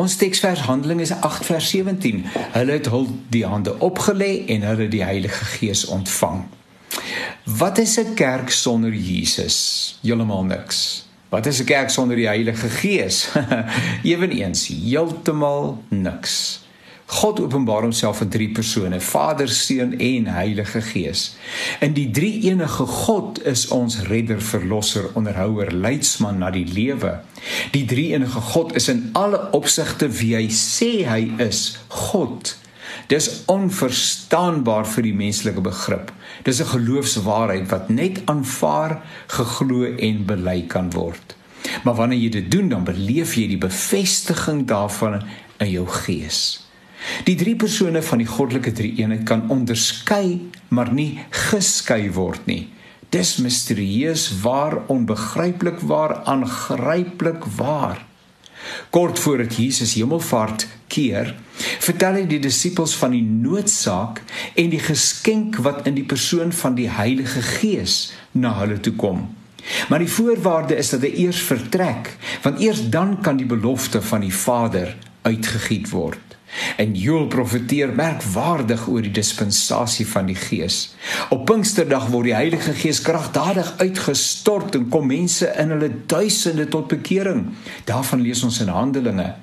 Ons teksvers Handelinge 8 vers 17. Hulle het hul die hande opgelê en hulle die Heilige Gees ontvang. Wat is 'n kerk sonder Jesus? Heeltemal niks. Wat is 'n kerk sonder die Heilige Gees? Eweneens heeltemal niks. God openbaar homself in drie persone: Vader, Seun en Heilige Gees. In die drie enige God is ons redder, verlosser, onderhouer, leidsman na die lewe. Die drie enige God is in alle opsigte wie hy sê hy is, God. Dis onverstaanbaar vir die menslike begrip. Dis 'n geloofswaarheid wat net aanvaar, geglo en bely kan word. Maar wanneer jy dit doen, dan beleef jy die bevestiging daarvan in jou gees. Die drie persone van die goddelike drie-eenheid kan onderskei, maar nie geskei word nie. Dis misterieus, waar onbegryplik, waar aangryplik waar. Kort voordat Jesus hemelvaart keer, vertel hy die disippels van die noodsaak en die geskenk wat in die persoon van die Heilige Gees na hulle toe kom. Maar die voorwaarde is dat hy eers vertrek, want eers dan kan die belofte van die Vader uitgegiet word. En Joel profeteer merkwaardig oor die dispensasie van die Gees. Op Pinksterdag word die Heilige Gees kragtadig uitgestort en kom mense in hulle duisende tot bekering. Daarvan lees ons in Handelinge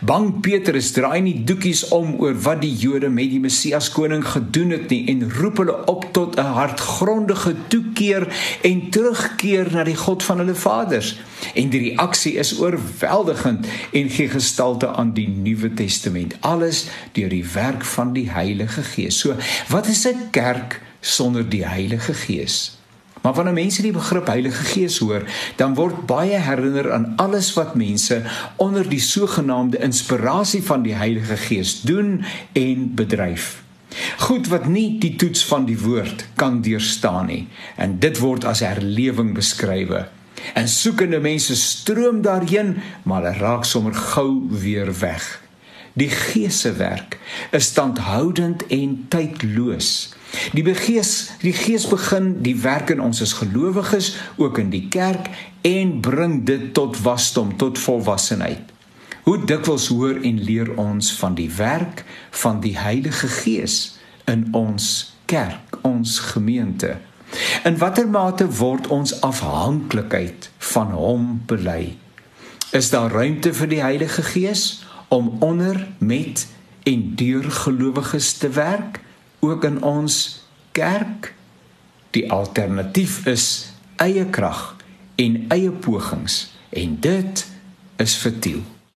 Bang Petrus draai nie doekies om oor wat die Jode met die Messias koning gedoen het nie en roep hulle op tot 'n hartgrondige toekeer en terugkeer na die God van hulle vaders. En die reaksie is oorweldigend en gee gestalte aan die Nuwe Testament. Alles deur die werk van die Heilige Gees. So, wat is 'n kerk sonder die Heilige Gees? Maar wanneer mense die begrip Heilige Gees hoor, dan word baie herinner aan alles wat mense onder die sogenaamde inspirasie van die Heilige Gees doen en bedryf. Goed wat nie die toets van die woord kan deurstaan nie. En dit word as herlewing beskrywe. En soekende mense stroom daarheen, maar hulle raak sommer gou weer weg. Die Gees se werk is standhoudend en tydloos. Die Gees, die Gees begin die werk in ons as gelowiges, ook in die kerk en bring dit tot wasdom, tot volwassenheid. Hoe dikwels hoor en leer ons van die werk van die Heilige Gees in ons kerk, ons gemeente? In watter mate word ons afhanklikheid van hom bely? Is daar ruimte vir die Heilige Gees om onder met en deur gelowiges te werk? ook in ons kerk die alternatief is eie krag en eie pogings en dit is vertiel